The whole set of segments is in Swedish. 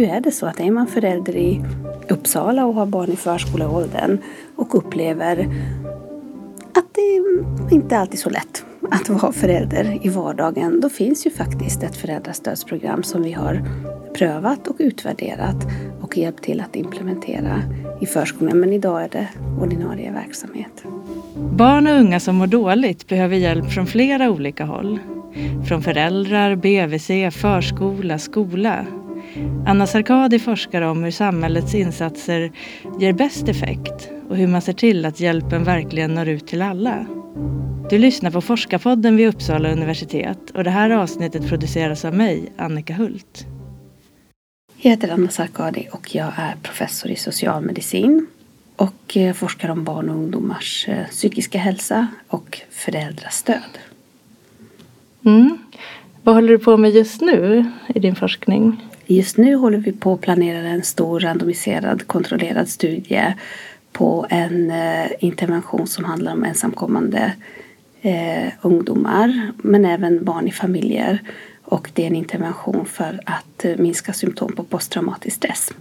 nu är det så att är man förälder i Uppsala och har barn i förskoleåldern och upplever att det inte alltid är så lätt att vara förälder i vardagen. Då finns ju faktiskt ett föräldrastödsprogram som vi har prövat och utvärderat och hjälpt till att implementera i förskolan. Men idag är det ordinarie verksamhet. Barn och unga som mår dåligt behöver hjälp från flera olika håll. Från föräldrar, BVC, förskola, skola. Anna Sarkadi forskar om hur samhällets insatser ger bäst effekt och hur man ser till att hjälpen verkligen når ut till alla. Du lyssnar på Forskarpodden vid Uppsala universitet och det här avsnittet produceras av mig, Annika Hult. Jag heter Anna Sarkadi och jag är professor i socialmedicin och eh, forskar om barn och ungdomars eh, psykiska hälsa och föräldrastöd. Mm. Vad håller du på med just nu i din forskning? Just nu håller vi på att planera en stor randomiserad kontrollerad studie på en eh, intervention som handlar om ensamkommande eh, ungdomar men även barn i familjer. Och det är en intervention för att eh, minska symptom på posttraumatisk stress.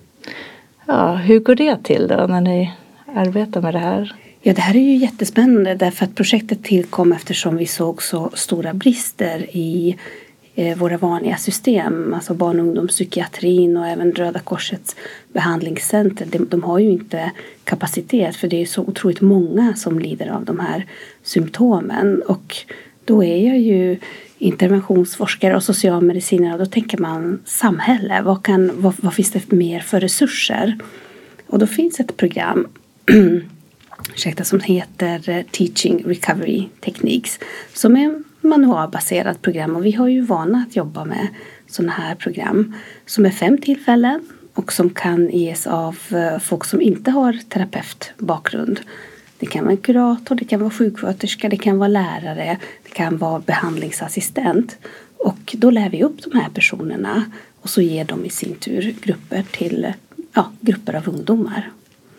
Ja, hur går det till då när ni arbetar med det här? Ja, det här är ju jättespännande därför att projektet tillkom eftersom vi såg så stora brister i Eh, våra vanliga system, alltså barn och ungdomspsykiatrin och även Röda Korsets behandlingscenter, de, de har ju inte kapacitet för det är så otroligt många som lider av de här symptomen. Och då är jag ju interventionsforskare och socialmedicinare och då tänker man samhälle, vad, kan, vad, vad finns det mer för resurser? Och då finns ett program ursäkta, som heter eh, Teaching Recovery Techniques som är manualbaserat program och vi har ju vana att jobba med sådana här program som är fem tillfällen och som kan ges av eh, folk som inte har terapeutbakgrund. Det kan vara en kurator, det kan vara sjuksköterska, det kan vara lärare, det kan vara behandlingsassistent. Och då lär vi upp de här personerna och så ger de i sin tur grupper till ja, grupper av ungdomar.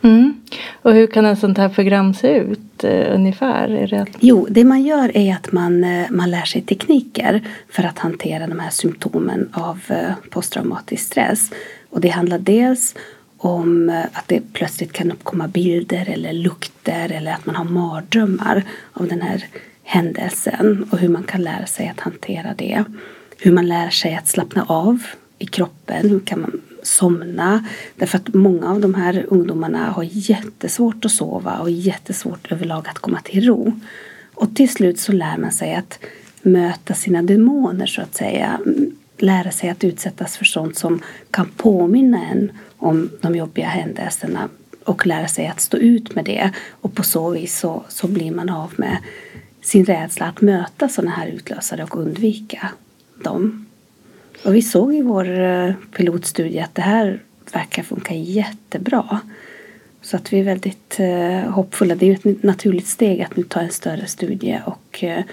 Mm. Och hur kan ett sånt här program se ut eh, ungefär? Är det... Jo, det man gör är att man, eh, man lär sig tekniker för att hantera de här symptomen av eh, posttraumatisk stress. Och det handlar dels om eh, att det plötsligt kan uppkomma bilder eller lukter eller att man har mardrömmar av den här händelsen och hur man kan lära sig att hantera det. Hur man lär sig att slappna av i kroppen. Hur kan man somna. Därför att många av de här ungdomarna har jättesvårt att sova och jättesvårt överlag att komma till ro. Och till slut så lär man sig att möta sina demoner så att säga. Lära sig att utsättas för sånt som kan påminna en om de jobbiga händelserna och lära sig att stå ut med det. Och på så vis så, så blir man av med sin rädsla att möta sådana här utlösare och undvika dem. Och vi såg i vår eh, pilotstudie att det här verkar funka jättebra. Så att vi är väldigt eh, hoppfulla. Det är ju ett naturligt steg att nu ta en större studie och eh,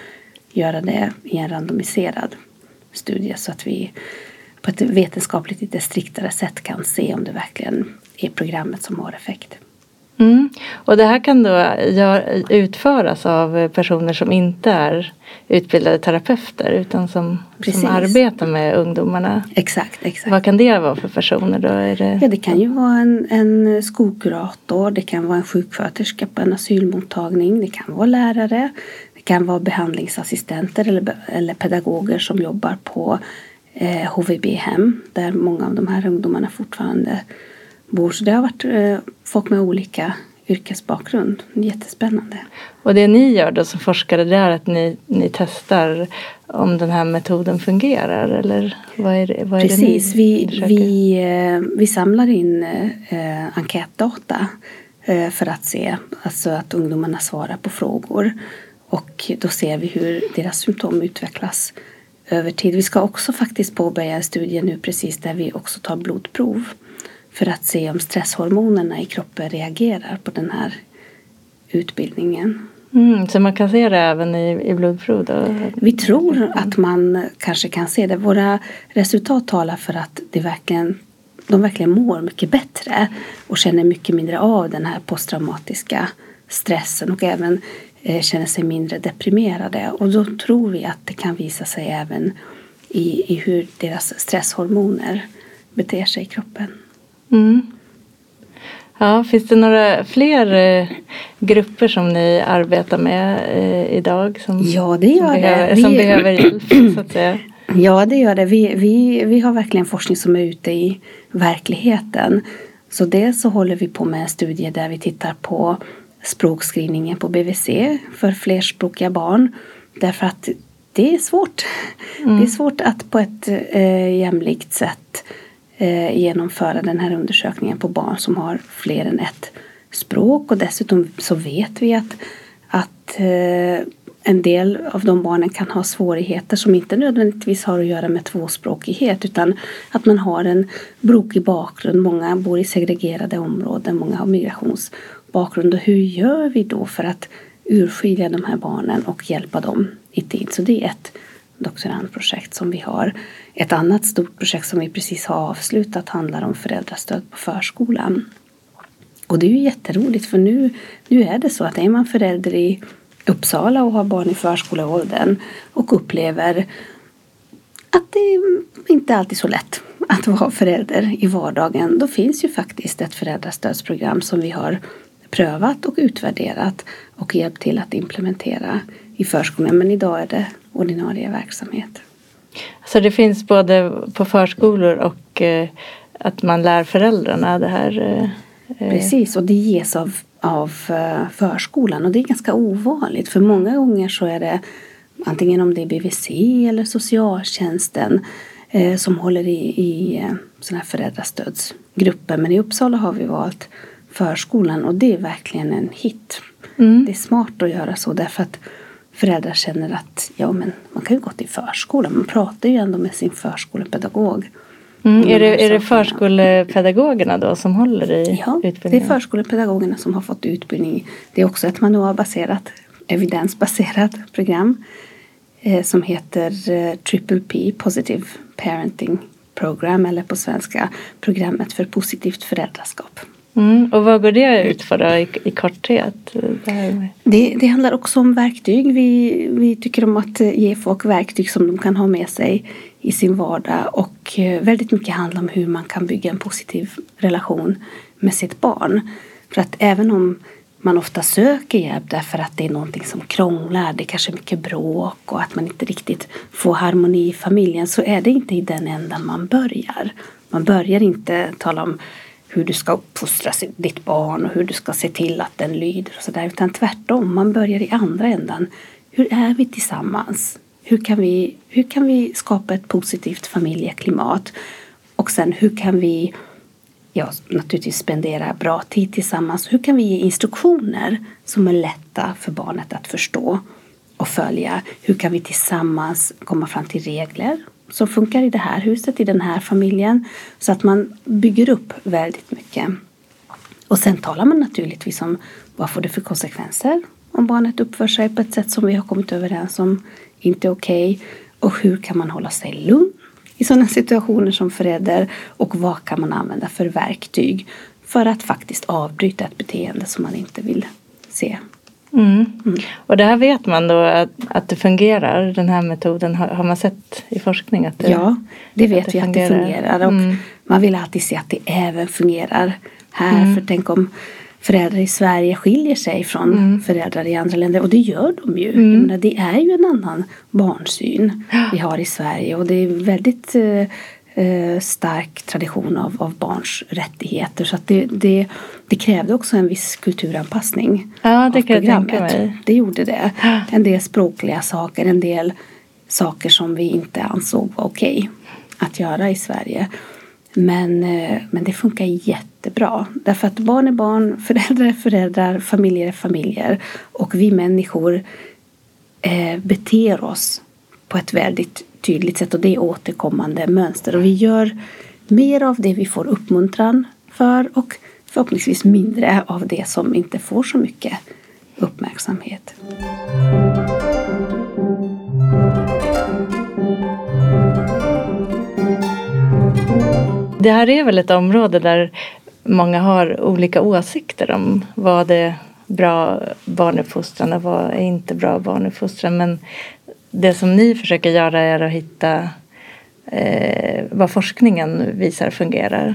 göra det i en randomiserad studie så att vi på ett vetenskapligt lite striktare sätt kan se om det verkligen är programmet som har effekt. Mm. Och det här kan då utföras av personer som inte är utbildade terapeuter utan som, som arbetar med ungdomarna. Exakt, exakt. Vad kan det vara för personer då? Är det... Ja, det kan ju vara en, en skolkurator, det kan vara en sjuksköterska på en asylmottagning, det kan vara lärare, det kan vara behandlingsassistenter eller, eller pedagoger som jobbar på eh, HVB-hem där många av de här ungdomarna fortfarande bor. Så det har varit eh, folk med olika yrkesbakgrund. Jättespännande. Och det ni gör då som forskare det är att ni, ni testar om den här metoden fungerar eller vad är det, vad är Precis, det ni vi, vi, eh, vi samlar in eh, enkätdata eh, för att se alltså att ungdomarna svarar på frågor och då ser vi hur deras symptom utvecklas över tid. Vi ska också faktiskt påbörja en studie nu precis där vi också tar blodprov för att se om stresshormonerna i kroppen reagerar på den här utbildningen. Mm, så man kan se det även i, i blodprov? Då? Vi tror att man kanske kan se det. Våra resultat talar för att det verkligen, de verkligen mår mycket bättre och känner mycket mindre av den här posttraumatiska stressen och även eh, känner sig mindre deprimerade. Och då tror vi att det kan visa sig även i, i hur deras stresshormoner beter sig i kroppen. Mm. Ja, finns det några fler eh, grupper som ni arbetar med eh, idag? Som, ja, det gör som det. Behöver, vi, som behöver hjälp, så att säga. Ja, det gör det. Vi, vi, vi har verkligen forskning som är ute i verkligheten. Så dels så håller vi på med en studie där vi tittar på språkskrivningen på BVC för flerspråkiga barn. Därför att det är svårt. Mm. Det är svårt att på ett eh, jämlikt sätt eh, genomföra den här undersökningen på barn som har fler än ett språk. Och dessutom så vet vi att, att eh, en del av de barnen kan ha svårigheter som inte nödvändigtvis har att göra med tvåspråkighet utan att man har en brokig bakgrund. Många bor i segregerade områden, många har migrationsbakgrund. Och hur gör vi då för att urskilja de här barnen och hjälpa dem i tid? Så det är ett doktorandprojekt som vi har. Ett annat stort projekt som vi precis har avslutat handlar om föräldrastöd på förskolan. Och det är ju jätteroligt för nu, nu är det så att är man förälder i Uppsala och har barn i förskoleåldern och upplever att det inte alltid är så lätt att vara förälder i vardagen. Då finns ju faktiskt ett föräldrastödsprogram som vi har prövat och utvärderat och hjälpt till att implementera i förskolan. Men idag är det ordinarie verksamhet. Så det finns både på förskolor och eh, att man lär föräldrarna det här? Eh, Precis, och det ges av av eh, förskolan och det är ganska ovanligt för många gånger så är det antingen om det är BVC eller socialtjänsten eh, som håller i, i eh, sådana här föräldrastödsgrupper men i Uppsala har vi valt förskolan och det är verkligen en hit. Mm. Det är smart att göra så därför att föräldrar känner att ja men man kan ju gå till förskolan, man pratar ju ändå med sin förskolepedagog Mm. Är, det, är det förskolepedagogerna då som håller i ja, utbildningen? det är förskolepedagogerna som har fått utbildning. Det är också ett manualbaserat, evidensbaserat program eh, som heter eh, Triple P, Positive Parenting Program eller på svenska Programmet för positivt föräldraskap. Mm. Och vad går det ut för då i, i korthet? Det, det, det, handlar också om verktyg. Vi, vi tycker om att eh, ge folk verktyg som de kan ha med sig i sin vardag och eh, väldigt mycket handlar om hur man kan bygga en positiv relation med sitt barn. För att även om man ofta söker hjälp därför att det är någonting som krånglar, det är kanske är mycket bråk och att man inte riktigt får harmoni i familjen så är det inte i den änden man börjar. Man börjar inte tala om hur du ska uppfostra ditt barn och hur du ska se till att den lyder och sådär utan tvärtom, man börjar i andra ändan. Hur är vi tillsammans? Hur kan vi, hur kan vi skapa ett positivt familjeklimat? Och sen hur kan vi ja, naturligtvis spendera bra tid tillsammans. Hur kan vi ge instruktioner som är lätta för barnet att förstå och följa? Hur kan vi tillsammans komma fram till regler som funkar i det här huset, i den här familjen? Så att man bygger upp väldigt mycket. Och sen talar man naturligtvis om vad får det för konsekvenser om barnet uppför sig på ett sätt som vi har kommit överens om inte är okej okay, och hur kan man hålla sig lugn i sådana situationer som förälder och vad kan man använda för verktyg för att faktiskt avbryta ett beteende som man inte vill se. Mm. Mm. Och det här vet man då att, att det fungerar, den här metoden har, har man sett i forskning? Att det, ja, det vet det vi fungerar. att det fungerar och mm. man vill alltid se att det även fungerar här. Mm. För tänk om föräldrar i Sverige skiljer sig från mm. föräldrar i andra länder och det gör de ju. Mm. Menar, det är ju en annan barnsyn vi har i Sverige och det är väldigt eh, eh, stark tradition av, av barns rättigheter så att det, det, det krävde också en viss kulturanpassning. Ja, det kan jag tänka mig. Det gjorde det. En del språkliga saker, en del saker som vi inte ansåg var okej okay att göra i Sverige. Men, eh, men det funkar jättebra. Därför att barn är barn, föräldrar är föräldrar, familjer är familjer. Och vi människor eh, beter oss på ett väldigt tydligt sätt och det är återkommande mönster. Och vi gör mer av det vi får uppmuntran för och förhoppningsvis mindre av det som inte får så mycket uppmärksamhet. Det här är väl ett område där många har olika åsikter om vad är bra barnuppfostran och vad är inte bra barnuppfostran. Men det som ni försöker göra är att hitta eh, vad forskningen visar fungerar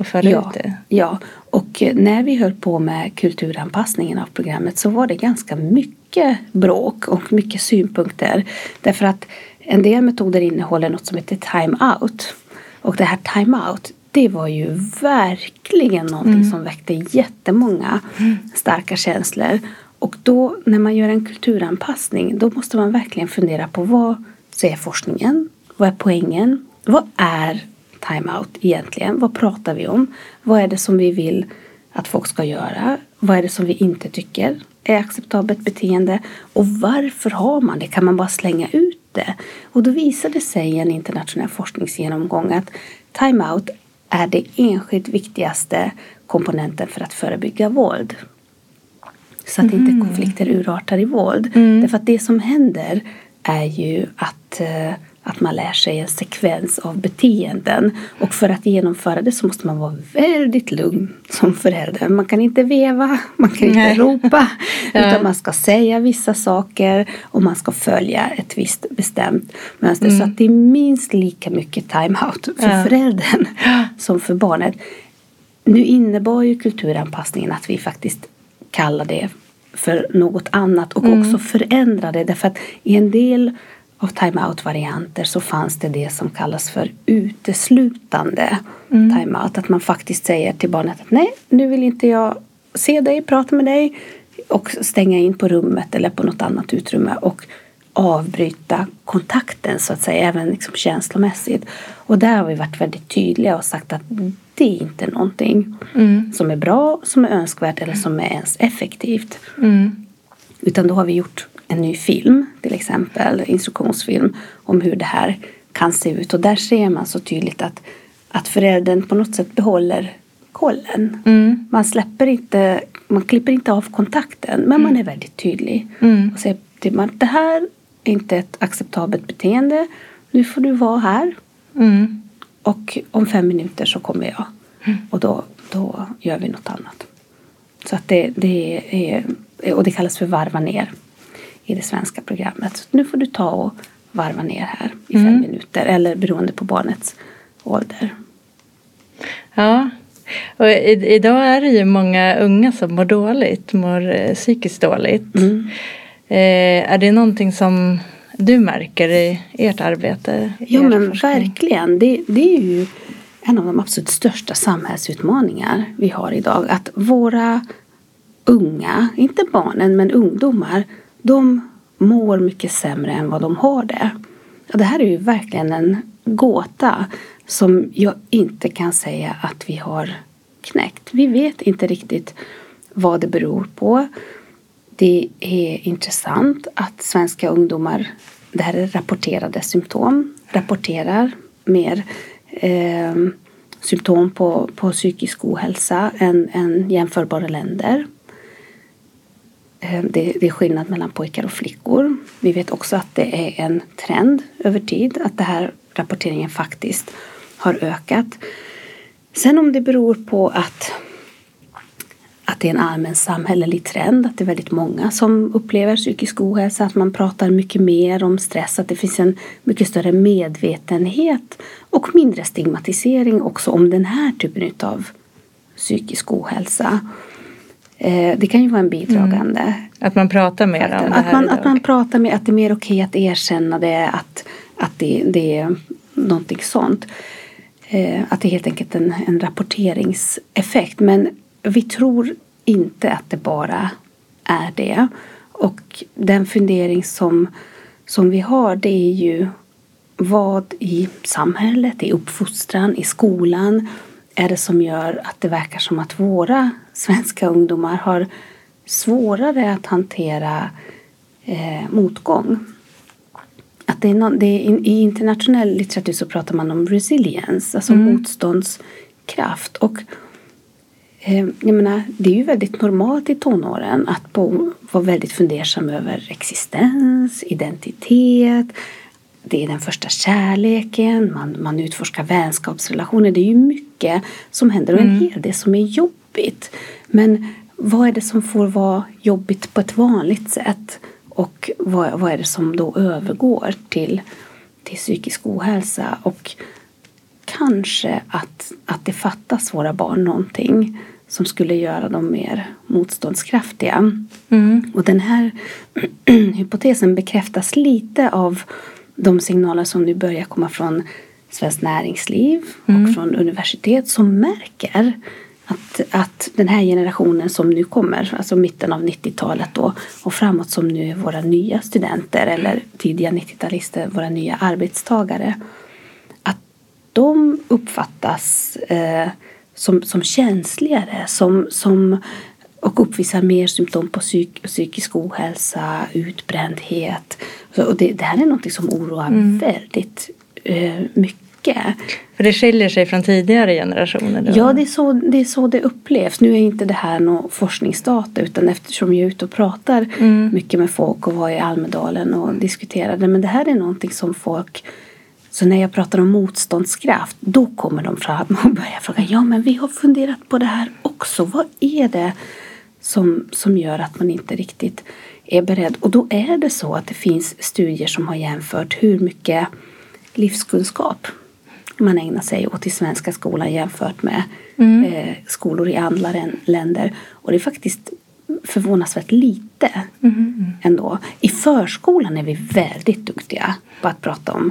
och föra ja, ut det. Ja, och när vi höll på med kulturanpassningen av programmet så var det ganska mycket bråk och mycket synpunkter. Därför att en del metoder innehåller något som heter time-out. Och det här time-out det var ju verkligen någonting mm. som väckte jättemånga mm. starka känslor. Och då när man gör en kulturanpassning då måste man verkligen fundera på vad säger forskningen? Vad är poängen? Vad är time-out egentligen? Vad pratar vi om? Vad är det som vi vill att folk ska göra? Vad är det som vi inte tycker är acceptabelt beteende? Och varför har man det? Kan man bara slänga ut det? Och då visade sig i en internationell forskningsgenomgång att time-out är det enskilt viktigaste komponenten för att förebygga våld. Så att mm. inte konflikter urartar i våld. Mm. Därför att det som händer är ju att, eh, att man lär sig en sekvens av beteenden. Och för att genomföra det så måste man vara väldigt lugn som förälder. Man kan inte veva, man kan inte Nej. ropa. ja. Utan man ska säga vissa saker och man ska följa ett visst bestämt mönster. Mm. Så att det är minst lika mycket time-out för ja. föräldern som för barnet. Nu innebar ju kulturanpassningen att vi faktiskt kallar det för något annat och mm. också förändra det. Därför att i en del av time-out-varianter så fanns det det som kallas för uteslutande mm. time-out. Att man faktiskt säger till barnet att nej, nu vill inte jag se dig, prata med dig och stänga in på rummet eller på något annat utrymme och avbryta kontakten så att säga, även liksom känslomässigt. Och där har vi varit väldigt tydliga och sagt att det är inte någonting mm. som är bra, som är önskvärt eller som är ens effektivt. Mm. Utan då har vi gjort en ny film, till exempel instruktionsfilm om hur det här kan se ut. Och där ser man så tydligt att, att föräldern på något sätt behåller kollen. Mm. Man släpper inte, man klipper inte av kontakten men man mm. är väldigt tydlig. Mm. Och säger till att det här är inte ett acceptabelt beteende. Nu får du vara här. Mm. Och om fem minuter så kommer jag. Mm. Och då, då gör vi något annat. Så att det, det är, och det kallas för varva ner i det svenska programmet. Så nu får du ta och varva ner här i fem mm. minuter eller beroende på barnets ålder. Ja, och i, idag är det ju många unga som mår dåligt, mår eh, psykiskt dåligt. Mm. Eh, är det någonting som du märker i ert arbete? Ja men forskning? verkligen. Det, det är ju en av de absolut största samhällsutmaningar vi har idag. Att våra unga, inte barnen men ungdomar, de mår mycket sämre än vad de har det. Och det här är ju verkligen en gåta som jag inte kan säga att vi har knäckt. Vi vet inte riktigt vad det beror på. Det är intressant att svenska ungdomar, det här är rapporterade symptom, rapporterar mer eh, symptom på, på psykisk ohälsa än, än jämförbara länder. Eh, det, det, är skillnad mellan pojkar och flickor. Vi vet också att det är en trend över tid att det här rapporteringen faktiskt har ökat. Sen om det beror på att att det är en allmän samhällelig trend, att det är väldigt många som upplever psykisk ohälsa, att man pratar mycket mer om stress, att det finns en mycket större medvetenhet och mindre stigmatisering också om den här typen av psykisk ohälsa. Eh, det kan ju vara en bidragande. Mm. Att man pratar mer om det här att man, idag. Att man pratar mer, att det är mer okej att erkänna det, att, att det, det är någonting sånt. Eh, att det är helt enkelt en, en rapporteringseffekt. Men vi tror inte att det bara är det. Och den fundering som, som vi har det är ju vad i samhället, i uppfostran, i skolan är det som gör att det verkar som att våra svenska ungdomar har svårare att hantera eh, motgång. Att det är någon, det är, I internationell litteratur så pratar man om resilience, alltså mm. motståndskraft. Och Eh, jag menar, det är ju väldigt normalt i tonåren att vara väldigt fundersam över existens, identitet. Det är den första kärleken, man, man utforskar vänskapsrelationer. Det är ju mycket som händer och en mm. hel del som är jobbigt. Men vad är det som får vara jobbigt på ett vanligt sätt? Och vad, vad är det som då övergår till, till psykisk ohälsa och kanske att, att det fattas våra barn någonting som skulle göra dem mer motståndskraftiga. Mm. Och den här hypotesen bekräftas lite av de signaler som nu börjar komma från Svenskt Näringsliv mm. och från universitet som märker att, att den här generationen som nu kommer, alltså mitten av 90-talet då och framåt som nu är våra nya studenter eller tidiga 90-talister, våra nya arbetstagare. Att de uppfattas eh, som, som känsligare, som, som, och uppvisar mer symptom på psyk, psykisk ohälsa, utbrändhet. och det, det här är något som oroar mm. väldigt eh, mycket för det skiljer sig från tidigare generationer? Då? Ja, det är, så, det är så det upplevs. Nu är inte det här någon forskningsdata utan eftersom jag är ute och pratar mm. mycket med folk och var i Almedalen och diskuterade. Men det här är någonting som folk så när jag pratar om motståndskraft då kommer de fram och börjar fråga ja men vi har funderat på det här också. Vad är det som, som gör att man inte riktigt är beredd? Och då är det så att det finns studier som har jämfört hur mycket livskunskap man ägnar sig åt i svenska skolan jämfört med mm. eh, skolor i andra länder. Och det är faktiskt förvånansvärt lite mm. ändå. I förskolan är vi väldigt duktiga på att prata om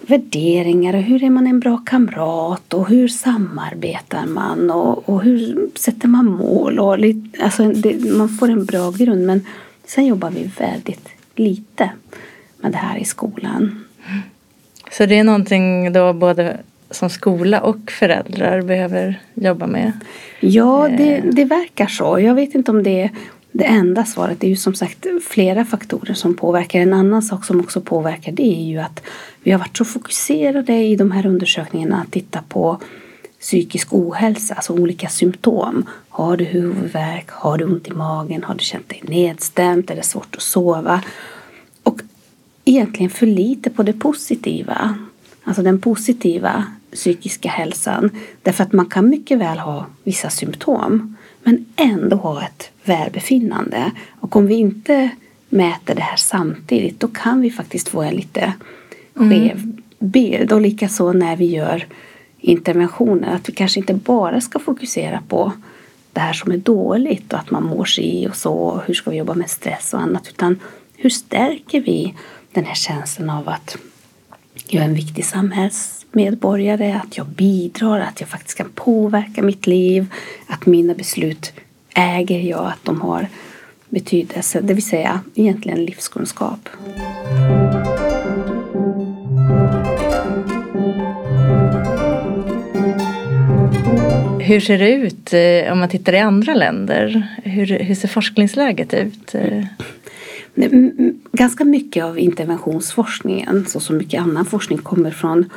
värderingar och hur är man en bra kamrat och hur samarbetar man och, och hur sätter man mål. Och alltså det, man får en bra grund men sen jobbar vi väldigt lite med det här i skolan. Så det är någonting då både som skola och föräldrar behöver jobba med? Ja, det, eh. det verkar så. Jag vet inte om det är det enda svaret. Det är ju som sagt flera faktorer som påverkar. En annan sak som också påverkar det är ju att vi har varit så fokuserade i de här undersökningarna att titta på psykisk ohälsa, alltså olika symptom. Har du huvudvärk? Har du ont i magen? Har du känt dig nedstämd? Är det svårt att sova? Egentligen för lite på det positiva. Alltså den positiva psykiska hälsan. Därför att man kan mycket väl ha vissa symptom men ändå ha ett välbefinnande. Och om vi inte mäter det här samtidigt då kan vi faktiskt få en lite skev mm. bild. Och likaså när vi gör interventioner att vi kanske inte bara ska fokusera på det här som är dåligt och att man mår si och så och hur ska vi jobba med stress och annat utan hur stärker vi den här känslan av att jag är en viktig samhällsmedborgare, att jag bidrar, att jag faktiskt kan påverka mitt liv, att mina beslut äger jag, att de har betydelse, det vill säga egentligen livskunskap. Hur ser det ut eh, om man tittar i andra länder? Hur, hur ser forskningsläget ut? Ganska mycket av interventionsforskningen, så som mycket annan forskning, kommer från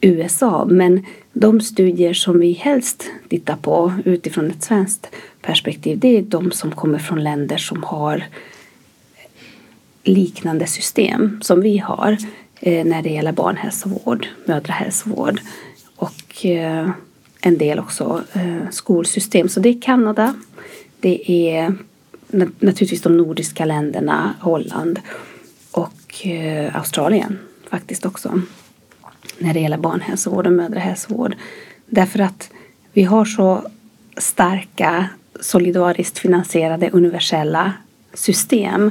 USA. Men de studier som vi helst tittar på utifrån ett svenskt perspektiv det är de som kommer från länder som har liknande system som vi har eh, när det gäller barnhälsovård, mödrahälsovård och eh, en del också eh, skolsystem. Så det är Kanada, det är naturligtvis de nordiska länderna, Holland och eh, Australien faktiskt också. När det gäller barnhälsovård och mödrahälsovård. Därför att vi har så starka solidariskt finansierade universella system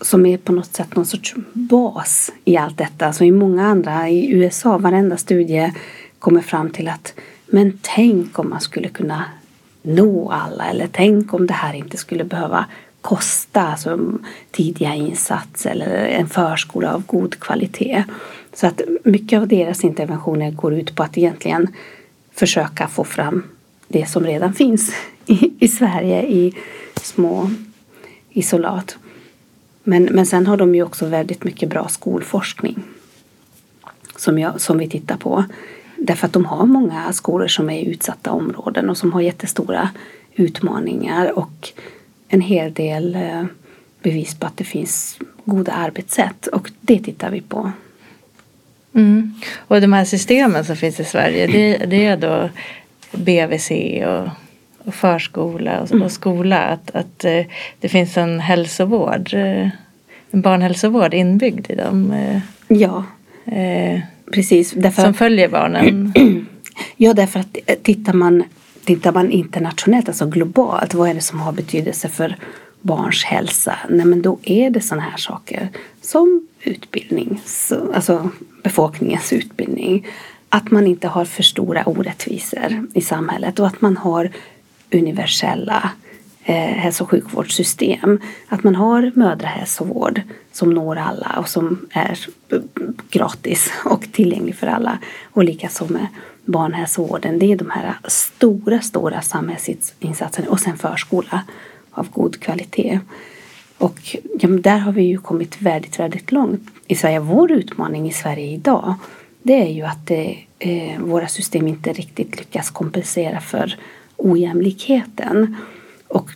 som är på något sätt någon sorts bas i allt detta. Så i många andra, i USA, varenda studie kommer fram till att men tänk om man skulle kunna nå alla eller tänk om det här inte skulle behöva kosta, som tidiga insatser eller en förskola av god kvalitet. Så att mycket av deras interventioner går ut på att egentligen försöka få fram det som redan finns i, i Sverige i små isolat. Men, men sen har de ju också väldigt mycket bra skolforskning som, jag, som vi tittar på. Därför att de har många skolor som är i utsatta områden och som har jättestora utmaningar och en hel del eh, bevis på att det finns goda arbetssätt och det tittar vi på. Mm. Och de här systemen som finns i Sverige det, det är då BVC och, och förskola och, mm. och, skola. Att, att eh, det finns en hälsovård, eh, en barnhälsovård inbyggd i dem. Ja, eh, Precis, därför, som följer barnen. ja, därför att eh, tittar man, tittar man internationellt, alltså globalt, vad är det som har betydelse för barns hälsa? Nej, men då är det sådana här saker som utbildning, så, alltså befolkningens utbildning. Att man inte har för stora orättvisor i samhället och att man har universella eh, hälso och sjukvårdssystem. Att man har mödrahälsovård som når alla och som är gratis och tillgänglig för alla. Och likaså med barnhälsovården. Det är de här stora, stora samhällsinsatserna och sen förskola av god kvalitet. Och ja, där har vi ju kommit väldigt, väldigt långt i Sverige. Vår utmaning i Sverige idag det är ju att det, eh, våra system inte riktigt lyckas kompensera för ojämlikheten och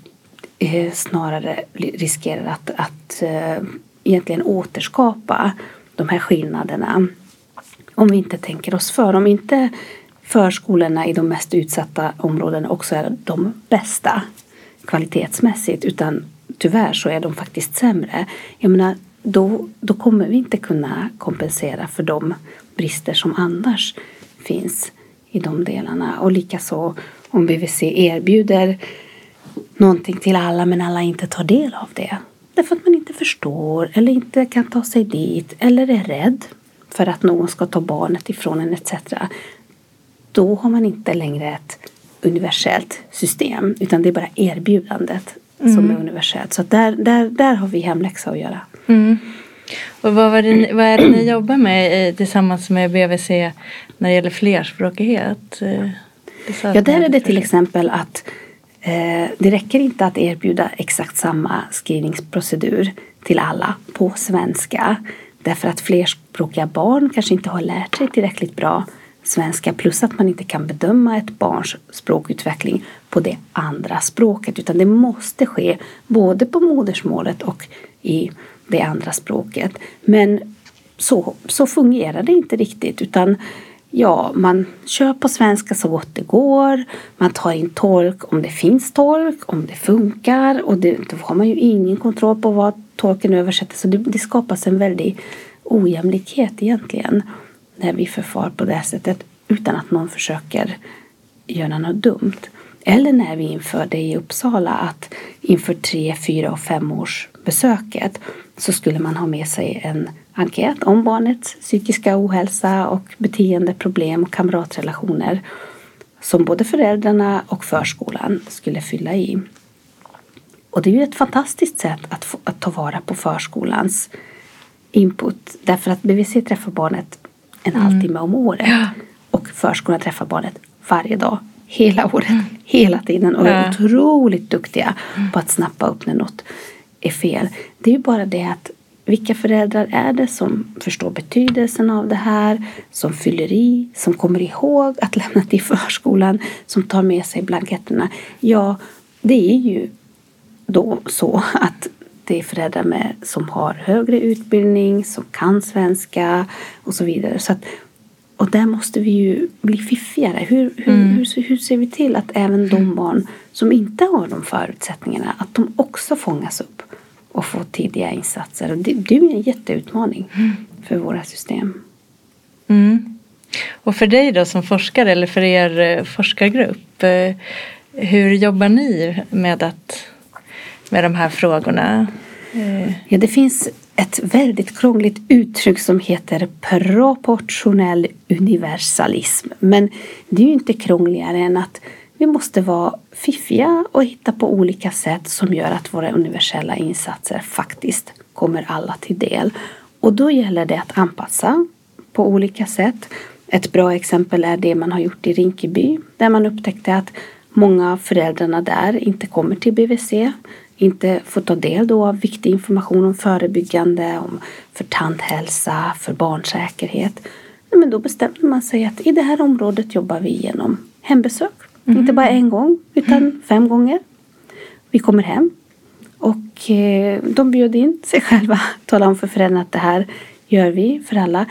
eh, snarare riskerar att, att eh, egentligen återskapa de här skillnaderna om vi inte tänker oss för. Om inte förskolorna i de mest utsatta områdena också är de bästa kvalitetsmässigt utan tyvärr så är de faktiskt sämre. Jag menar, då, då kommer vi inte kunna kompensera för de brister som annars finns i de delarna. Och likaså om BVC erbjuder någonting till alla men alla inte tar del av det. Därför att man inte förstår eller inte kan ta sig dit eller är rädd för att någon ska ta barnet ifrån en etc. Då har man inte längre ett universellt system utan det är bara erbjudandet mm. som är universellt. Så där, där, där har vi hemläxa att göra. Mm. Och vad, det, vad är det ni jobbar med tillsammans med BVC när det gäller flerspråkighet? Eh, ja, där är det till exempel att eh, Eh, det räcker inte att erbjuda exakt samma skrivningsprocedur till alla på svenska. Därför att flerspråkiga barn kanske inte har lärt sig tillräckligt bra svenska plus att man inte kan bedöma ett barns språkutveckling på det andra språket utan det måste ske både på modersmålet och i det andra språket. Men så, så fungerar det inte riktigt utan ja, man kör på svenska så gott det går. Man tar in tolk om det finns tolk, om det funkar och det, då har man ju ingen kontroll på vad tolken översätter så det, det skapas en väldig ojämlikhet egentligen när vi förfar på det här sättet utan att någon försöker göra något dumt. Eller när vi införde i Uppsala att inför tre, fyra och femårsbesöket så skulle man ha med sig en enkät om barnets psykiska ohälsa och beteendeproblem och kamratrelationer som både föräldrarna och förskolan skulle fylla i. Och det är ju ett fantastiskt sätt att, få, att ta vara på förskolans input därför att BVC träffar barnet en mm. halvtimme om året ja. och förskolan träffar barnet varje dag hela året, mm. hela tiden och är otroligt duktiga mm. på att snappa upp när något är fel. Det är ju bara det att vilka föräldrar är det som förstår betydelsen av det här, som fyller i, som kommer ihåg att lämna till förskolan, som tar med sig blanketterna? Ja, det är ju då så att det är föräldrar med, som har högre utbildning, som kan svenska och så vidare. Så att, och där måste vi ju bli fiffigare. Hur, hur, mm. hur, hur, ser vi till att även de barn som inte har de förutsättningarna, att de också fångas upp och får tidiga insatser. Och det, det är en jätteutmaning mm. för våra system. Mm. Och för dig då som forskare eller för er eh, forskargrupp, eh, hur jobbar ni med, att, med de här frågorna? Eh. Ja, det finns ett väldigt krångligt uttryck som heter proportionell universalism. Men det är ju inte krångligare än att vi måste vara fiffiga och hitta på olika sätt som gör att våra universella insatser faktiskt kommer alla till del. Och då gäller det att anpassa på olika sätt. Ett bra exempel är det man har gjort i Rinkeby där man upptäckte att många av föräldrarna där inte kommer till BVC inte får ta del då av viktig information om förebyggande, om för tandhälsa, för barnsäkerhet. Men då bestämde man sig att i det här området jobbar vi genom hembesök. Mm. Inte bara en gång utan mm. fem gånger. Vi kommer hem och eh, de bjöd in sig själva, talade om för föräldrarna att det här gör vi för alla.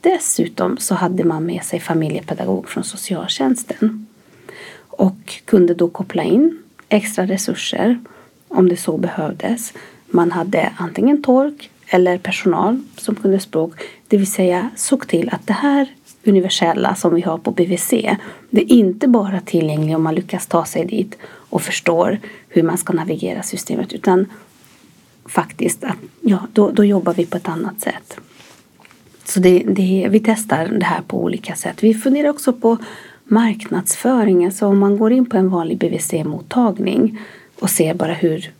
Dessutom så hade man med sig familjepedagog från socialtjänsten och kunde då koppla in extra resurser om det så behövdes. Man hade antingen tolk eller personal som kunde språk Det vill säga såg till att det här universella som vi har på BVC, det är inte bara tillgängligt om man lyckas ta sig dit och förstår hur man ska navigera systemet utan faktiskt att ja, då, då jobbar vi på ett annat sätt. Så det, det, vi testar det här på olika sätt. Vi funderar också på marknadsföringen. Så om man går in på en vanlig BVC-mottagning och ser bara hur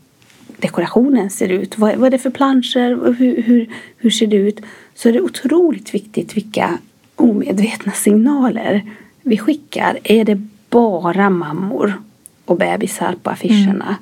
dekorationen ser ut. Vad, vad är det för planscher? Hur, hur, hur ser det ut? Så är det otroligt viktigt vilka omedvetna signaler vi skickar. Är det bara mammor och bebisar på affischerna? Mm.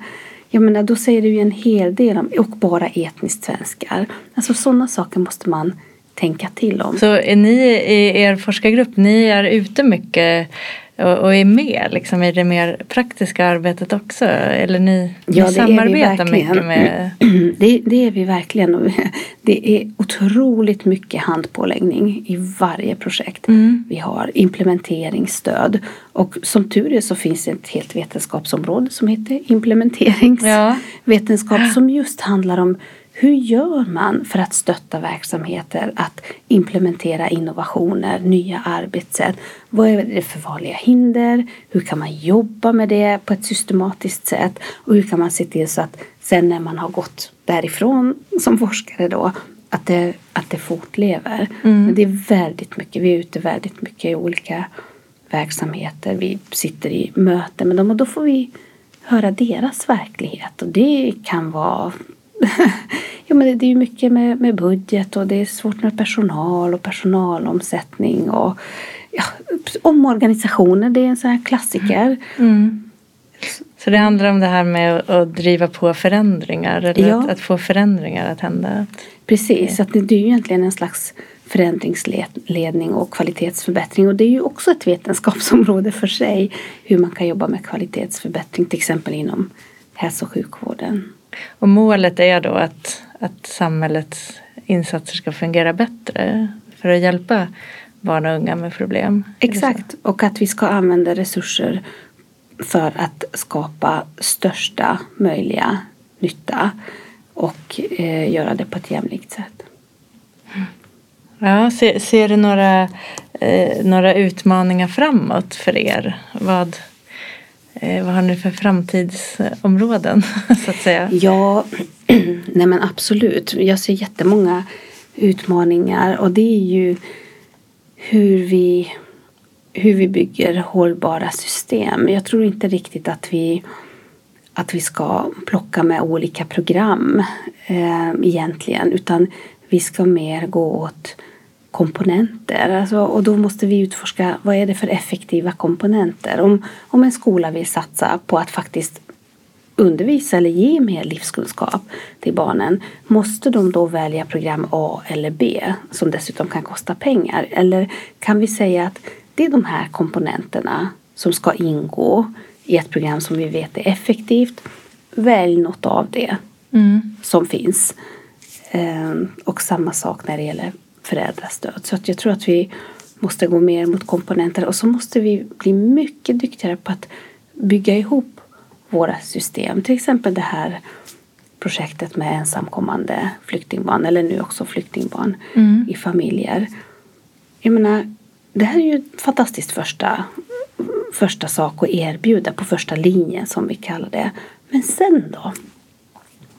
Jag menar, då säger det ju en hel del om, och bara etniskt svenskar. Alltså sådana saker måste man tänka till om. Så är ni i er forskargrupp, ni är ute mycket och, och är med liksom, i det mer praktiska arbetet också? Eller ni, ja, ni samarbetar mycket med? Det, det, är vi verkligen. Det är otroligt mycket handpåläggning i varje projekt. Mm. Vi har implementeringsstöd och som tur är så finns det ett helt vetenskapsområde som heter implementeringsvetenskap ja. som just handlar om hur gör man för att stötta verksamheter att implementera innovationer, nya arbetssätt? Vad är det för vanliga hinder? Hur kan man jobba med det på ett systematiskt sätt? Och hur kan man se till så att sen när man har gått därifrån som forskare då att det, att det fortlever. Mm. Men det är väldigt mycket, vi är ute väldigt mycket i olika verksamheter. Vi sitter i möten med dem och då får vi höra deras verklighet och det kan vara ja, men det är ju mycket med, med budget och det är svårt med personal och personalomsättning och ja, omorganisationer. Det är en sån här klassiker. Mm. Så det handlar om det här med att, att driva på förändringar eller ja. att, att, få förändringar att hända? Precis, att det, det är ju egentligen en slags förändringsledning och kvalitetsförbättring. Och det är ju också ett vetenskapsområde för sig hur man kan jobba med kvalitetsförbättring till exempel inom hälso och sjukvården. Och målet är då att, att samhällets insatser ska fungera bättre för att hjälpa barn och unga med problem. Exakt, och att vi ska använda resurser för att skapa största möjliga nytta och eh, göra det på ett jämlikt sätt. Ja, ser, ser du några, eh, några utmaningar framåt för er? Vad, Eh, vad har ni för framtidsområden så att säga? Ja, nej men absolut. Jag ser jättemånga utmaningar och det är ju hur vi, hur vi bygger hållbara system. Jag tror inte riktigt att vi, att vi ska plocka med olika program eh, egentligen utan vi ska mer gå åt komponenter. Alltså, och då måste vi utforska vad är det för effektiva komponenter. Om, om en skola vill satsa på att faktiskt undervisa eller ge mer livskunskap till barnen måste de då välja program A eller B som dessutom kan kosta pengar? Eller kan vi säga att det är de här komponenterna som ska ingå i ett program som vi vet är effektivt. Välj något av det mm. som finns. Ehm, och samma sak när det gäller föräldrastöd. Så att jag tror att vi måste gå mer mot komponenter och så måste vi bli mycket duktigare på att bygga ihop våra system. Till exempel det här projektet med ensamkommande flyktingbarn eller nu också flyktingbarn mm. i familjer. Jag menar, det här är ju ett fantastiskt första, första sak att erbjuda på första linjen som vi kallar det. Men sen då?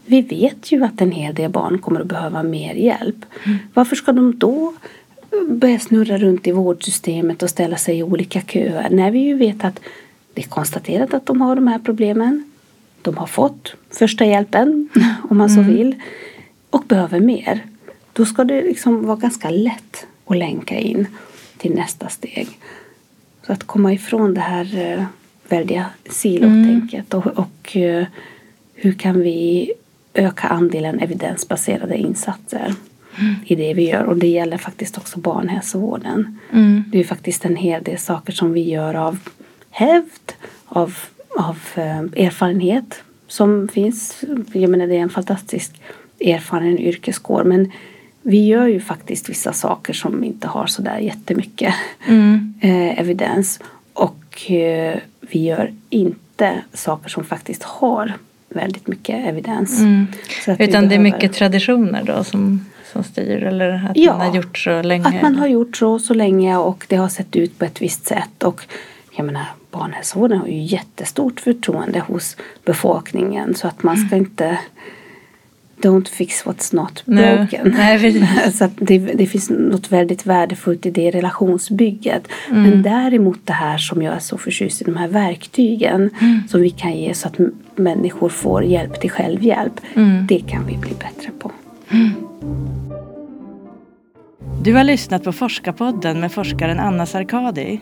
Vi vet ju att en hel del barn kommer att behöva mer hjälp. Mm. Varför ska de då börja snurra runt i vårdsystemet och ställa sig i olika köer när vi ju vet att det är konstaterat att de har de här problemen. De har fått första hjälpen om man så mm. vill och behöver mer. Då ska det liksom vara ganska lätt att länka in till nästa steg. Så att komma ifrån det här eh, väldiga silotänket mm. och, och eh, hur kan vi öka andelen evidensbaserade insatser mm. i det vi gör. Och det gäller faktiskt också barnhälsovården. Mm. Det är faktiskt en hel del saker som vi gör av hävd, av, av eh, erfarenhet som finns. Jag menar det är en fantastisk erfaren yrkeskår men vi gör ju faktiskt vissa saker som inte har så där jättemycket mm. eh, evidens och eh, vi gör inte saker som faktiskt har väldigt mycket evidens. Mm. Utan det är behöver- mycket traditioner då som, som styr eller att Ja, man har gjort så länge? Att man har gjort så så länge och det har sett ut på ett visst sätt. Och jag menar, barnhälsovården har ju jättestort förtroende hos befolkningen så att man ska inte Don't fix what's not Nej. broken. Nej, precis. så att det, det finns något väldigt värdefullt i det relationsbygget. Mm. Men däremot det här som jag är så förtjust i, de här verktygen Mm. som vi kan ge så att människor får hjälp till självhjälp. Mm. Det kan vi bli bättre på. Du har lyssnat på Forskarpodden med forskaren Anna Sarkadi.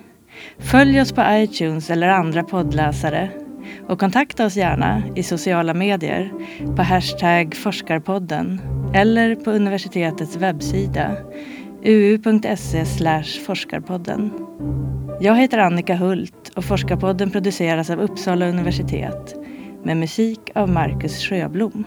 Följ oss på iTunes eller andra poddläsare och kontakta oss gärna i sociala medier på hashtag forskarpodden eller på universitetets webbsida uu.se forskarpodden. Jag heter Annika Hult och Forskarpodden produceras av Uppsala universitet med musik av Marcus Sjöblom.